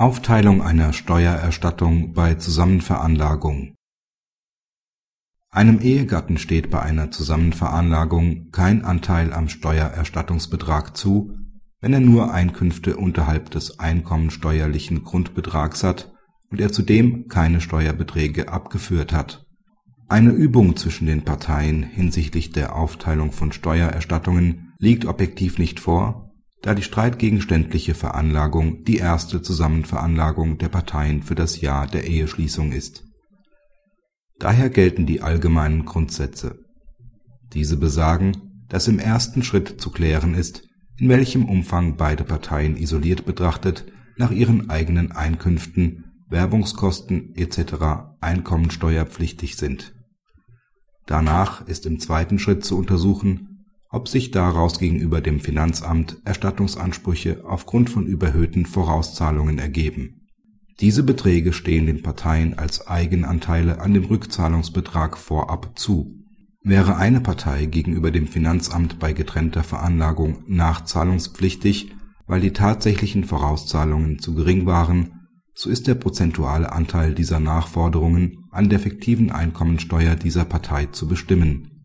Aufteilung einer Steuererstattung bei Zusammenveranlagung Einem Ehegatten steht bei einer Zusammenveranlagung kein Anteil am Steuererstattungsbetrag zu, wenn er nur Einkünfte unterhalb des einkommensteuerlichen Grundbetrags hat und er zudem keine Steuerbeträge abgeführt hat. Eine Übung zwischen den Parteien hinsichtlich der Aufteilung von Steuererstattungen liegt objektiv nicht vor da die streitgegenständliche Veranlagung die erste Zusammenveranlagung der Parteien für das Jahr der Eheschließung ist. Daher gelten die allgemeinen Grundsätze. Diese besagen, dass im ersten Schritt zu klären ist, in welchem Umfang beide Parteien isoliert betrachtet nach ihren eigenen Einkünften, Werbungskosten etc. einkommensteuerpflichtig sind. Danach ist im zweiten Schritt zu untersuchen ob sich daraus gegenüber dem Finanzamt Erstattungsansprüche aufgrund von überhöhten Vorauszahlungen ergeben. Diese Beträge stehen den Parteien als Eigenanteile an dem Rückzahlungsbetrag vorab zu. Wäre eine Partei gegenüber dem Finanzamt bei getrennter Veranlagung nachzahlungspflichtig, weil die tatsächlichen Vorauszahlungen zu gering waren, so ist der prozentuale Anteil dieser Nachforderungen an der fiktiven Einkommensteuer dieser Partei zu bestimmen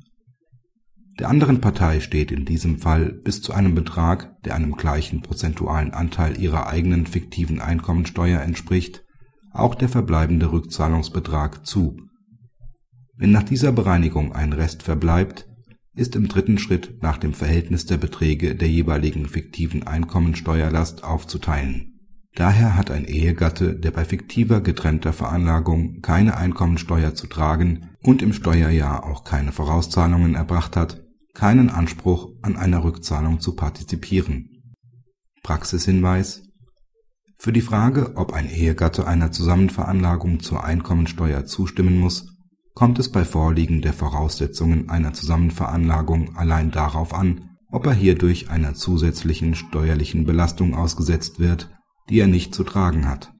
der anderen Partei steht in diesem Fall bis zu einem Betrag, der einem gleichen prozentualen Anteil ihrer eigenen fiktiven Einkommensteuer entspricht, auch der verbleibende Rückzahlungsbetrag zu. Wenn nach dieser Bereinigung ein Rest verbleibt, ist im dritten Schritt nach dem Verhältnis der Beträge der jeweiligen fiktiven Einkommensteuerlast aufzuteilen. Daher hat ein Ehegatte, der bei fiktiver getrennter Veranlagung keine Einkommensteuer zu tragen und im Steuerjahr auch keine Vorauszahlungen erbracht hat keinen Anspruch an einer Rückzahlung zu partizipieren. Praxishinweis Für die Frage, ob ein Ehegatte einer Zusammenveranlagung zur Einkommensteuer zustimmen muss, kommt es bei Vorliegen der Voraussetzungen einer Zusammenveranlagung allein darauf an, ob er hierdurch einer zusätzlichen steuerlichen Belastung ausgesetzt wird, die er nicht zu tragen hat